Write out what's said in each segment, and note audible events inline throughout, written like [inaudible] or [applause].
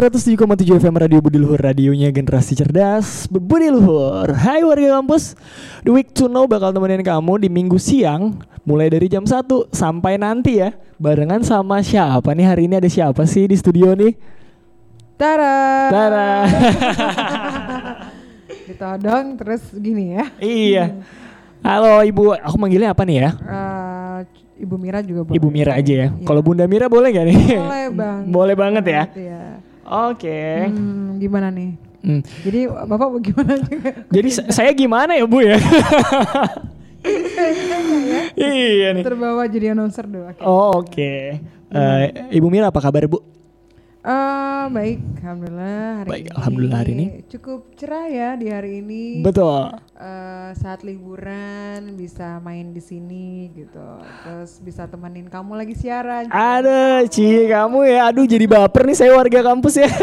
107,7 FM Radio Budi Luhur Radionya generasi cerdas Budi Luhur Hai warga kampus The Week to Know bakal temenin kamu di minggu siang Mulai dari jam 1 sampai nanti ya Barengan sama siapa nih hari ini ada siapa sih di studio nih Tara. Tara [laughs] Ditodong terus gini ya. Iya Halo ibu, aku manggilnya apa nih ya? Eh, Ibu Mira juga boleh. Ibu Mira aja ya Iya. Kalau Bunda Mira boleh gak nih? Boleh bang. boleh banget ya Iya. Oke Hmm, gimana nih? Hmm. Jadi bapak gimana juga? Jadi sa- saya gimana ya bu ya? iya nih. Terbawa jadi announcer dulu. Oke. Oh, Oke. Eh, Ibu Mira apa kabar bu? Eh, baik, alhamdulillah hari Baik, ini. alhamdulillah hari ini. Cukup cerah ya di hari ini. Betul. Eh, saat liburan bisa main di sini gitu. Terus bisa temenin kamu lagi siaran. Ada Ci kamu ya. Aduh jadi baper nih saya warga kampus ya. [laughs]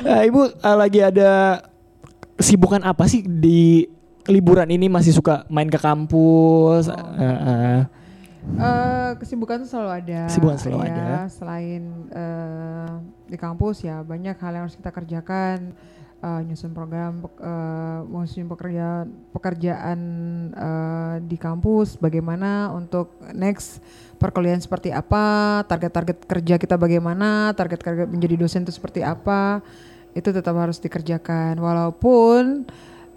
Eh, Ibu eh, lagi ada kesibukan apa sih di liburan ini masih suka main ke kampus? Eh, eh. Eh, kesibukan selalu ada. Kesibukan selalu ya. ada. Selain eh, di kampus ya banyak hal yang harus kita kerjakan. Eh, nyusun program, eh, nyusun pekerjaan pekerjaan eh, di kampus. Bagaimana untuk next perkuliahan seperti apa, target-target kerja kita bagaimana, target-target menjadi dosen itu seperti apa, itu tetap harus dikerjakan. Walaupun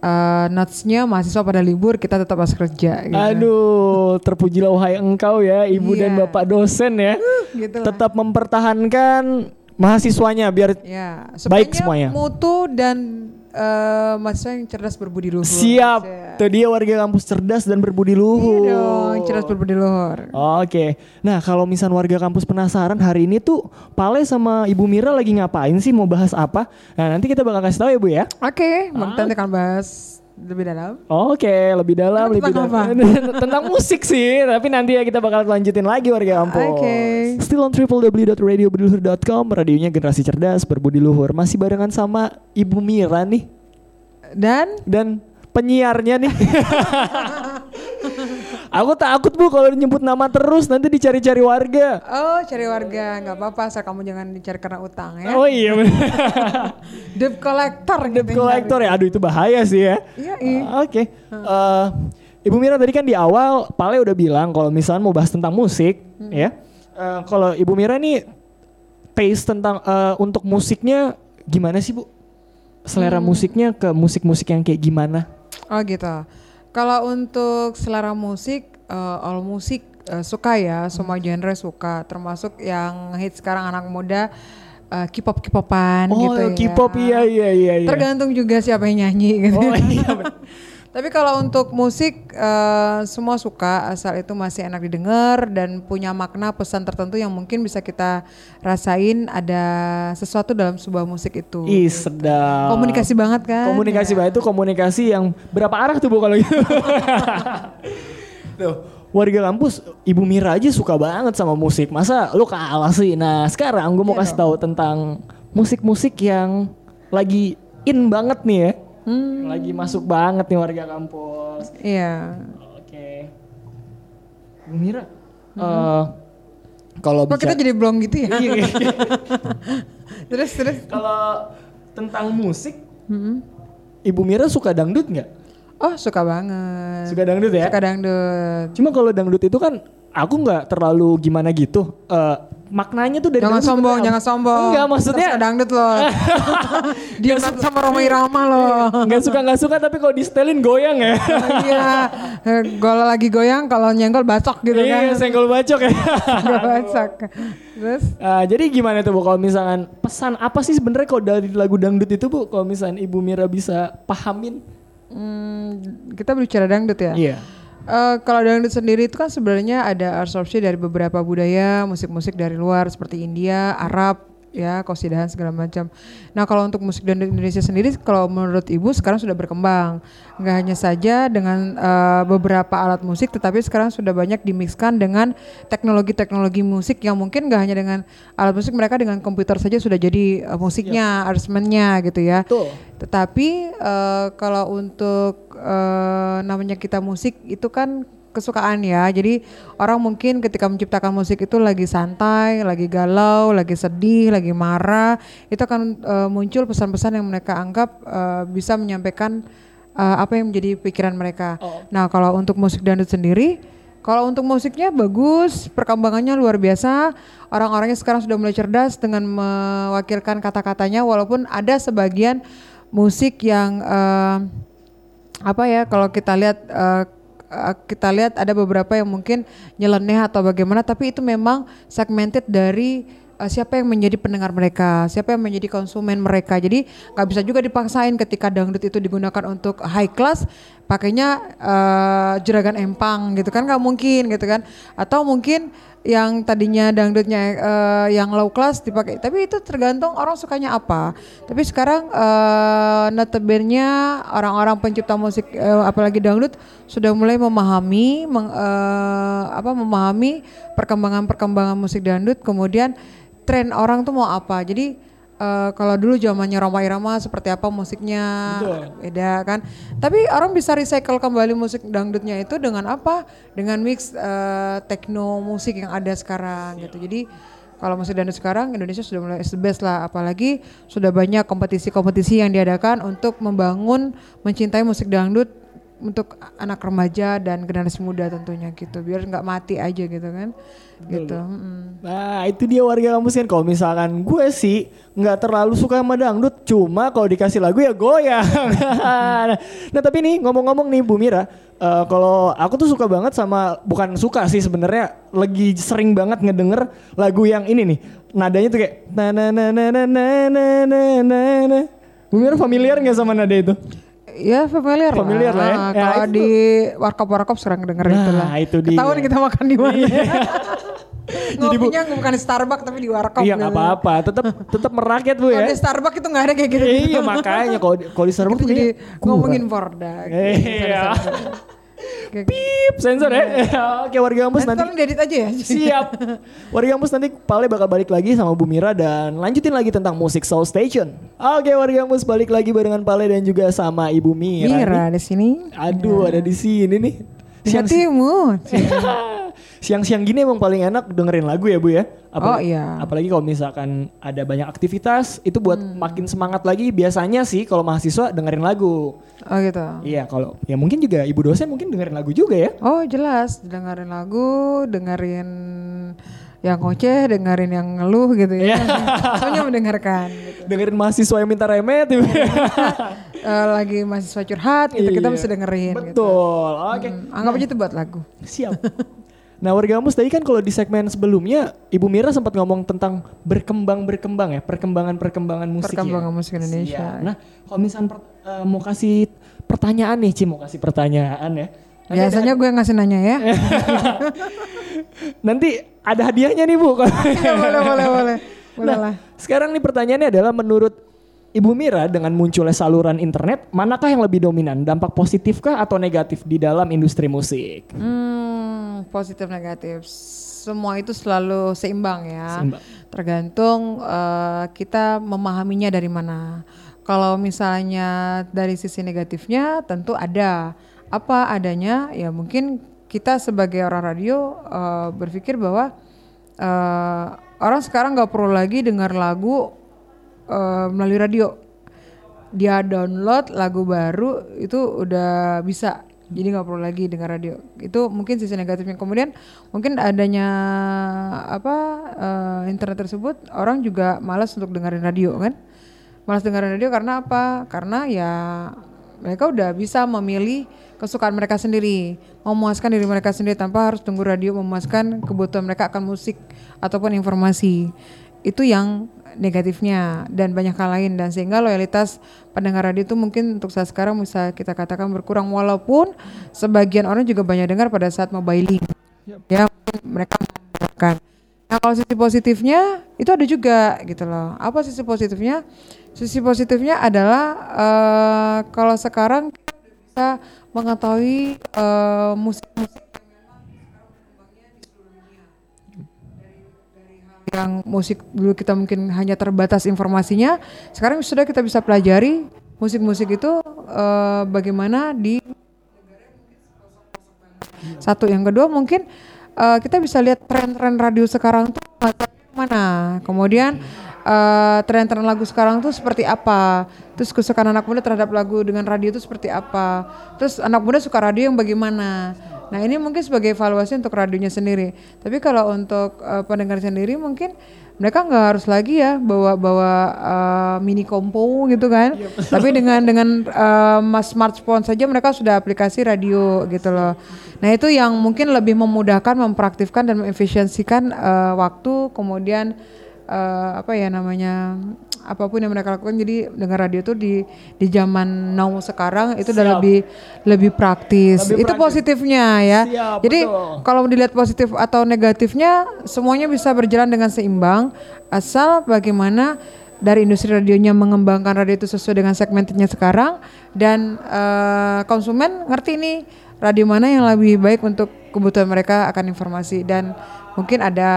eh, notes-nya mahasiswa pada libur, kita tetap harus kerja. Gitu. Aduh, terpujilah wahai engkau ya, ibu dan Iya. bapak dosen ya. gitu lah. Tetap mempertahankan mahasiswanya biar Ya, Baik semuanya. mutu dan eh mahasiswa yang cerdas berbudi luhur. siap. Ya. Tuh dia warga kampus cerdas dan berbudi Iya luhur. dong, cerdas berbudi luhur. Oke. Nah, kalau misal warga kampus penasaran hari ini tuh Pale sama Ibu Mira lagi ngapain sih? Mau bahas apa? Nah, nanti kita bakal kasih tahu ya, Bu ya. Oke, Ah. nanti akan bahas lebih dalam. Oke, lebih dalam, Emang lebih dalam. [laughs] Tentang musik sih, tapi nanti ya kita bakal lanjutin lagi warga kampus. Oke. Still on www.radiobudiluhur.com, radionya generasi cerdas, berbudi luhur. Masih barengan sama Ibu Mira nih Dan dan penyiarnya nih. [laughs] Aku takut Bu kalau nyebut nama terus nanti dicari-cari warga. oh cari warga nggak apa-apa, asal kamu jangan dicari karena utang ya. Oh iya. [laughs] Debt collector. Debt gitu collector ya. Aduh itu bahaya sih ya. Iya, iya. Ah, Oke. Eh, Ibu Mira tadi kan di awal Pale udah bilang kalau misalnya mau bahas tentang musik Hmm. ya. Eh, kalau Ibu Mira nih taste tentang eh, untuk musiknya gimana sih Bu? Selera Hmm. musiknya ke musik-musik yang kayak gimana? Oh gitu. Kalau untuk selera musik, eh, all musik eh, suka ya, semua genre suka, termasuk yang hit sekarang anak muda eh, K-pop K-popan Oh, gitu ya. K-pop iya iya iya iya. Tergantung juga siapa yang nyanyi gitu. Oh iya. [laughs] Tapi kalau untuk musik eh, semua suka asal itu masih enak didengar dan punya makna pesan tertentu yang mungkin bisa kita rasain ada sesuatu dalam sebuah musik itu. Ih sedap. Komunikasi banget kan? Komunikasi Ya. banget itu komunikasi yang berapa arah tuh Bu kalau gitu? [laughs] tuh, warga kampus Ibu Mira aja suka banget sama musik. Masa lu kalah sih? Nah, sekarang gue mau Iya kasih tahu tentang musik-musik yang lagi in banget nih ya. Hmm, Lagi masuk banget nih warga kampus. iya. Oke. Ibu Mira, eh, kalau Kok kita jadi blong gitu ya? Iya, [laughs] terus terus. kalau tentang musik, Mm-mm. Ibu Mira suka dangdut nggak? Oh suka banget. Suka dangdut ya? Suka dangdut. Cuma kalau dangdut itu kan aku nggak terlalu gimana gitu. Eh maknanya tuh dari Jangan dangdut sombong, jangan sombong. Enggak maksudnya Kita suka dangdut loh. [laughs] Dia sama Roma Irama loh. nggak suka nggak suka tapi kalau di setelin goyang ya. iya, Eh, gol lagi goyang kalau nyenggol bacok gitu kan. Iya senggol bacok ya. Senggol bacok. Terus Ah, jadi gimana tuh bu kalau misalkan pesan apa sih sebenarnya kalau dari lagu dangdut itu bu kalau misalkan Ibu Mira bisa pahamin? hmm, kita bicara dangdut ya. Iya. Eh, kalau dangdut sendiri itu kan sebenarnya ada absorpsi dari beberapa budaya, musik-musik dari luar seperti India, Arab, ya, kosidahan segala macam. Nah, kalau untuk musik dangdut Indonesia sendiri, kalau menurut Ibu sekarang sudah berkembang. Nggak hanya saja dengan eh, beberapa alat musik, tetapi sekarang sudah banyak dimixkan dengan teknologi-teknologi musik yang mungkin nggak hanya dengan alat musik, mereka dengan komputer saja sudah jadi eh, musiknya, arrangementnya gitu ya. Betul. Tetapi eh, kalau untuk eh, namanya kita musik itu kan kesukaan ya. Jadi orang mungkin ketika menciptakan musik itu lagi santai, lagi galau, lagi sedih, lagi marah, itu akan uh, muncul pesan-pesan yang mereka anggap uh, bisa menyampaikan uh, apa yang menjadi pikiran mereka. Oh. Nah, kalau untuk musik dangdut sendiri, kalau untuk musiknya bagus, perkembangannya luar biasa. Orang-orangnya sekarang sudah mulai cerdas dengan mewakilkan kata-katanya, walaupun ada sebagian musik yang uh, apa ya kalau kita lihat uh, kita lihat ada beberapa yang mungkin nyeleneh atau bagaimana tapi itu memang segmented dari uh, siapa yang menjadi pendengar mereka, siapa yang menjadi konsumen mereka. Jadi nggak bisa juga dipaksain ketika dangdut itu digunakan untuk high class, pakainya uh, jeragan empang gitu kan nggak mungkin gitu kan. Atau mungkin yang tadinya dangdutnya uh, yang low class dipakai. Tapi itu tergantung orang sukanya apa. Tapi sekarang uh, notabene orang-orang pencipta musik uh, apalagi dangdut sudah mulai memahami meng, uh, apa memahami perkembangan-perkembangan musik dangdut. Kemudian tren orang tuh mau apa. Jadi uh, kalau dulu zamannya Roma Irama seperti apa musiknya Betul. beda kan. Tapi orang bisa recycle kembali musik dangdutnya itu dengan apa? Dengan mix uh, techno musik yang ada sekarang gitu. Jadi kalau musik dangdut sekarang Indonesia sudah mulai the best lah apalagi sudah banyak kompetisi-kompetisi yang diadakan untuk membangun mencintai musik dangdut untuk anak remaja dan generasi muda tentunya gitu. Biar nggak mati aja gitu kan. Gitu. Nah itu dia warga kampus kan. Kalau misalkan gue sih nggak terlalu suka sama dangdut, cuma kalau dikasih lagu ya goyang. [laughs] nah tapi nih ngomong-ngomong nih Bu Mira, uh, kalau aku tuh suka banget sama bukan suka sih sebenarnya lagi sering banget ngedenger lagu yang ini nih. Nadanya tuh kayak na na na na na na na na na. Bu Mira familiar nggak sama nada itu? Ya familiar, familiar lah. lah ya. ya kalau di warkop-warkop sering denger nah, itu lah. itu dia. Ketahuan kita makan di mana. Iya. [laughs] Jadi bu, bukan di Starbucks tapi di warkop. Iya nggak gitu. apa-apa, tetap tetap merakyat bu ya. Kalau di Starbucks itu nggak ada kayak gitu. Iya makanya kalau kalau di Starbucks jadi ngomongin Porda. Iya. Pip, sensor ya. [laughs] Oke warga kampus nanti. Tolong diedit aja ya. Siap. [laughs] Warga kampus nanti Pale bakal balik lagi sama Bu Mira dan lanjutin lagi tentang musik Soul Station. Oke warga kampus balik lagi barengan Pale dan juga sama Ibu Mira. Mira di sini. Aduh ya. ada di sini nih. Hatimu. [laughs] Siang-siang gini emang paling enak dengerin lagu ya Bu ya. Apalagi, oh iya. Apalagi kalau misalkan ada banyak aktivitas itu buat hmm. makin semangat lagi. Biasanya sih kalau mahasiswa dengerin lagu. Oh gitu. Iya kalau ya mungkin juga ibu dosen mungkin dengerin lagu juga ya. Oh jelas dengerin lagu, dengerin yang ngoceh, dengerin yang ngeluh gitu ya. Yeah. Soalnya mendengarkan. Gitu. Dengerin mahasiswa yang minta remet. Gitu. uh, lagi mahasiswa curhat gitu, iya. kita bisa dengerin. Gitu. Betul. Gitu. Oke. Okay. Hmm, anggap aja itu buat lagu. Siap. Nah warga kampus tadi kan kalau di segmen sebelumnya Ibu Mira sempat ngomong tentang berkembang-berkembang ya, perkembangan-perkembangan musik Perkembangan ya. musik Indonesia. Ya. Nah kalau misalnya per, uh, mau kasih pertanyaan nih Ci, mau kasih pertanyaan ya. Biasanya ada... gue yang ngasih nanya ya. [laughs] Nanti ada hadiahnya nih Bu. ya, [laughs] boleh, boleh, boleh. Boleh nah, lah. Sekarang nih pertanyaannya adalah menurut Ibu Mira dengan munculnya saluran internet, manakah yang lebih dominan? Dampak positifkah atau negatif di dalam industri musik? Hmm, positif negatif. Semua itu selalu seimbang ya. Seimbang. Tergantung uh, kita memahaminya dari mana. Kalau misalnya dari sisi negatifnya tentu ada. Apa adanya? Ya mungkin kita sebagai orang radio uh, berpikir bahwa uh, orang sekarang nggak perlu lagi dengar lagu uh, melalui radio. Dia download lagu baru itu udah bisa. Jadi nggak perlu lagi dengar radio. Itu mungkin sisi negatifnya. Kemudian mungkin adanya apa uh, internet tersebut orang juga malas untuk dengerin radio kan? Malas dengerin radio karena apa? Karena ya mereka udah bisa memilih kesukaan mereka sendiri memuaskan diri mereka sendiri tanpa harus tunggu radio memuaskan kebutuhan mereka akan musik ataupun informasi. Itu yang negatifnya dan banyak hal lain. Dan sehingga loyalitas pendengar radio itu mungkin untuk saat sekarang bisa kita katakan berkurang. Walaupun sebagian orang juga banyak dengar pada saat mobiling yep. ya mereka menggunakan nah kalau sisi positifnya itu ada juga gitu loh. Apa sisi positifnya? Sisi positifnya adalah uh, kalau sekarang kita mengetahui uh, musik-musik yang musik dulu kita mungkin hanya terbatas informasinya, sekarang sudah kita bisa pelajari musik-musik itu uh, bagaimana di Satu, yang kedua mungkin uh, kita bisa lihat tren-tren radio sekarang tuh mana. Kemudian uh, tren-tren lagu sekarang tuh seperti apa. Terus kesukaan anak muda terhadap lagu dengan radio itu seperti apa. Terus anak muda suka radio yang bagaimana. Nah ini mungkin sebagai evaluasi untuk radionya sendiri. Tapi kalau untuk uh, pendengar sendiri mungkin mereka nggak harus lagi ya bawa bawa uh, mini kompo gitu kan. Yep. Iya, Tapi dengan dengan uh, smartphone saja mereka sudah aplikasi radio gitu loh. Nah itu yang mungkin lebih memudahkan, mempraktifkan dan mengefisiensikan uh, waktu kemudian uh, apa ya namanya apa pun yang mereka lakukan. Jadi dengan radio itu di di zaman now sekarang itu udah lebih lebih praktis. Lebih itu praktis. positifnya ya. Siap, jadi kalau dilihat positif atau negatifnya semuanya bisa berjalan dengan seimbang asal bagaimana dari industri radionya mengembangkan radio itu sesuai dengan segmennya sekarang dan uh, konsumen ngerti nih radio mana yang lebih baik untuk kebutuhan mereka akan informasi. Dan mungkin ada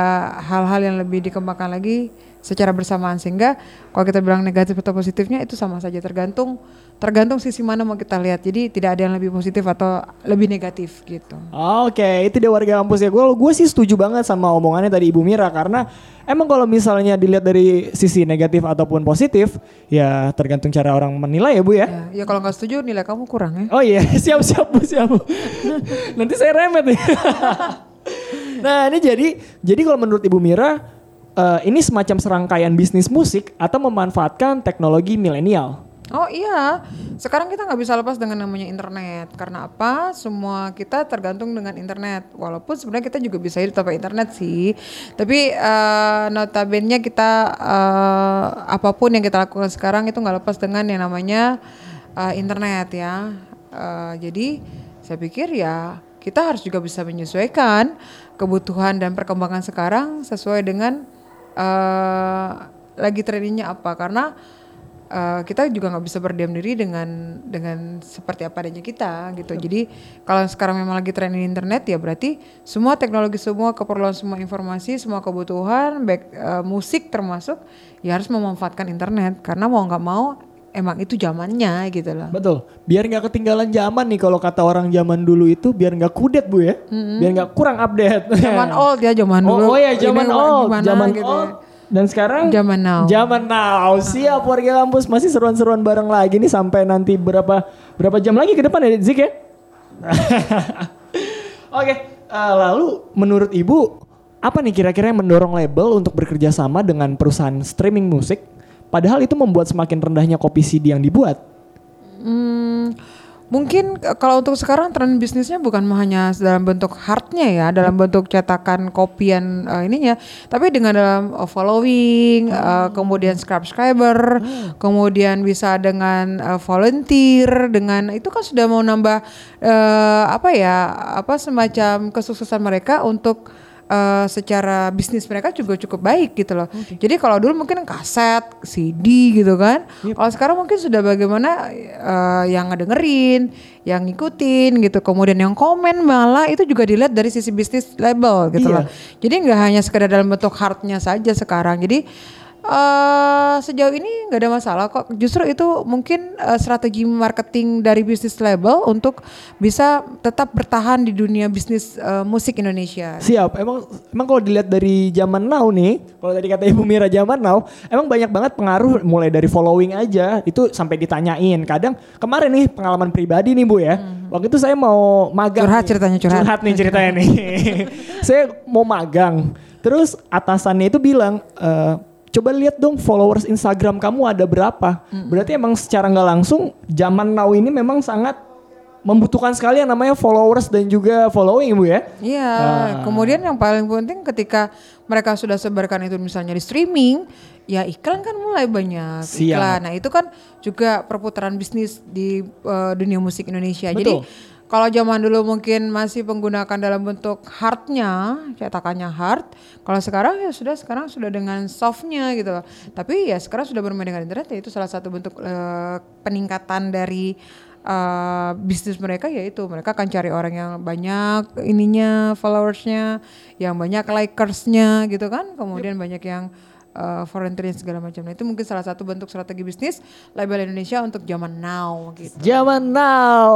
hal-hal yang lebih dikembangkan lagi secara bersamaan sehingga kalau kita bilang negatif atau positifnya itu sama saja tergantung tergantung sisi mana mau kita lihat jadi tidak ada yang lebih positif atau lebih negatif gitu. Oke okay, itu dia warga kampus ya gue gue sih setuju banget sama omongannya tadi Ibu Mira karena emang kalau misalnya dilihat dari sisi negatif ataupun positif ya tergantung cara orang menilai ya Bu ya. Ya, ya kalau nggak setuju nilai kamu kurang ya. Oh iya [laughs] siap siap Bu siap Bu. [laughs] Nanti saya remet nih. [laughs] nah ini jadi jadi kalau menurut Ibu Mira uh, ini semacam serangkaian bisnis musik atau memanfaatkan teknologi milenial. Oh iya, sekarang kita nggak bisa lepas dengan namanya internet. Karena apa? Semua kita tergantung dengan internet. Walaupun sebenarnya kita juga bisa hidup tanpa internet sih. Tapi uh, notabene kita uh, apa pun yang kita lakukan sekarang itu nggak lepas dengan yang namanya uh, internet ya. Uh, jadi saya pikir ya kita harus juga bisa menyesuaikan kebutuhan dan perkembangan sekarang sesuai dengan uh, lagi trennya apa karena uh, kita juga nggak bisa berdiam diri dengan dengan seperti apa adanya kita gitu. Yep. Jadi kalau sekarang memang lagi tren internet ya berarti semua teknologi, semua keperluan, semua informasi, semua kebutuhan, baik uh, musik termasuk ya harus memanfaatkan internet karena mau nggak mau emang itu zamannya gitu loh. Betul. Biar nggak ketinggalan zaman nih kalau kata orang zaman dulu itu biar nggak kudet bu ya. Mm-hmm. Biar nggak kurang update. Zaman [laughs] old ya zaman oh, dulu. Oh, oh ya zaman old. Zaman gitu old. Ya. Dan sekarang zaman now. Zaman now. Siap warga kampus masih seruan-seruan bareng lagi nih sampai nanti berapa berapa jam lagi ke depan ya Zik ya? [laughs] Oke, okay, uh, eh, lalu menurut Ibu apa nih kira-kira yang mendorong label untuk bekerja sama dengan perusahaan streaming musik Padahal itu membuat semakin rendahnya kopi CD yang dibuat. Hmm, mungkin kalau untuk sekarang tren bisnisnya bukan hanya dalam bentuk hardnya ya, dalam bentuk cetakan kopian uh, ininya, tapi dengan dalam uh, following, hmm. uh, kemudian subscriber, hmm. kemudian bisa dengan uh, volunteer, dengan itu kan sudah mau nambah uh, apa ya, apa semacam kesuksesan mereka untuk uh, secara bisnis mereka juga cukup baik gitu loh. Okay. Jadi kalau dulu mungkin kaset, CD gitu kan. Yep. Kalau sekarang mungkin sudah bagaimana uh, yang ngedengerin, yang ngikutin gitu. Kemudian yang komen malah itu juga dilihat dari sisi bisnis label gitu iya. loh. Jadi nggak hanya sekedar dalam bentuk hardnya saja sekarang. Jadi Uh, sejauh ini nggak ada masalah kok. Justru itu mungkin uh, strategi marketing dari bisnis label untuk bisa tetap bertahan di dunia bisnis uh, musik Indonesia. Siap. Emang emang kalau dilihat dari zaman now nih, kalau tadi kata Ibu Mira zaman now, emang banyak banget pengaruh mulai dari following aja itu sampai ditanyain. Kadang kemarin nih pengalaman pribadi nih Bu ya. Hmm. Waktu itu saya mau magang. Curhat nih. ceritanya curhat. Curhat nih ceritanya nih. [laughs] saya mau magang. Terus atasannya itu bilang. Uh, coba lihat dong followers Instagram kamu ada berapa. Mm. Berarti emang secara nggak langsung zaman now ini memang sangat membutuhkan sekali yang namanya followers dan juga following bu ya. Iya. Nah. Kemudian yang paling penting ketika mereka sudah sebarkan itu misalnya di streaming, ya iklan kan mulai banyak Siap. iklan. Nah itu kan juga perputaran bisnis di uh, dunia musik Indonesia. Betul. Jadi kalau zaman dulu mungkin masih menggunakan dalam bentuk hardnya, cetakannya hard. Kalau sekarang ya sudah sekarang sudah dengan softnya gitu. Tapi ya sekarang sudah bermain dengan internet ya itu salah satu bentuk uh, peningkatan dari uh, bisnis mereka yaitu mereka akan cari orang yang banyak ininya followersnya, yang banyak likersnya gitu kan. Kemudian yep. banyak yang uh, foreign trade segala macam. Nah, itu mungkin salah satu bentuk strategi bisnis label Indonesia untuk zaman now gitu. Zaman now.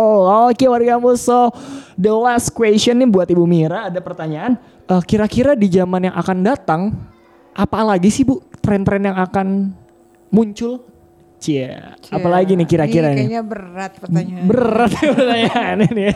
Oke warga kampus. So the last question nih buat Ibu Mira ada pertanyaan. Uh, kira-kira di zaman yang akan datang apa lagi sih Bu tren-tren yang akan muncul? Cie, apalagi nih kira-kira nih? Kayaknya berat pertanyaan. Berat [laughs] pertanyaan ini.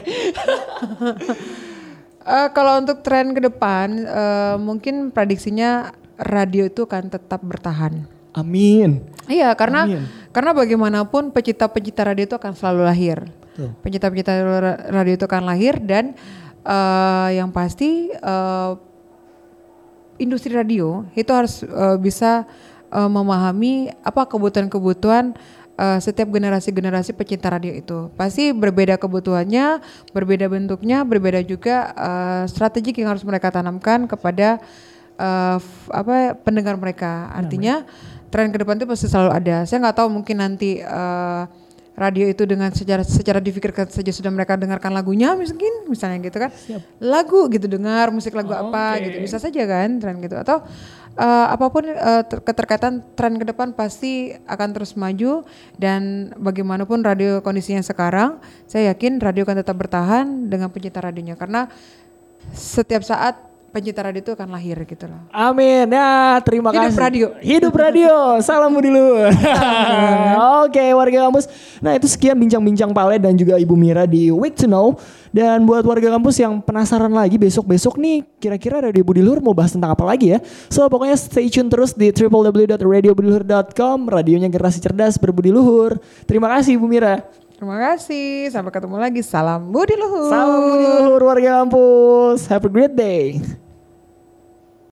uh, [laughs] kalau untuk tren ke depan, uh, mungkin prediksinya radio itu akan tetap bertahan. Amin. Iya, karena Amin. karena bagaimanapun pencipta-pencipta radio itu akan selalu lahir. Pencipta-pencipta radio itu akan lahir dan uh, yang pasti uh, industri radio itu harus uh, bisa uh, memahami apa kebutuhan-kebutuhan uh, setiap generasi-generasi pecinta radio itu. Pasti berbeda kebutuhannya, berbeda bentuknya, berbeda juga uh, strategi yang harus mereka tanamkan kepada uh, apa pendengar mereka. Artinya tren ke depan itu pasti selalu ada. Saya nggak tahu mungkin nanti uh, radio itu dengan secara secara difikirkan saja sudah mereka dengarkan lagunya mungkin misalnya gitu kan Siap. lagu gitu dengar musik lagu oh, apa okay. gitu bisa saja kan tren gitu atau uh, apa pun uh, keterkaitan tren ke depan pasti akan terus maju dan bagaimanapun radio kondisinya sekarang saya yakin radio akan tetap bertahan dengan pencinta radionya karena setiap saat pencinta radio itu akan lahir gitu loh. Amin. Ya, terima Hidup kasih. Hidup radio. Hidup radio. Salam Budi Luhur. [laughs] Oke, warga kampus. Nah, itu sekian bincang-bincang Pale dan juga Ibu Mira di Week to Know. Dan buat warga kampus yang penasaran lagi besok-besok nih kira-kira Radio Budi Luhur mau bahas tentang apa lagi ya. So pokoknya stay tune terus di www.radiobudiluhur.com radionya generasi cerdas berbudi luhur. Terima kasih Ibu Mira. Terima kasih. Sampai ketemu lagi. Salam Budi Luhur. Salam Budi Luhur warga kampus. Have a great day.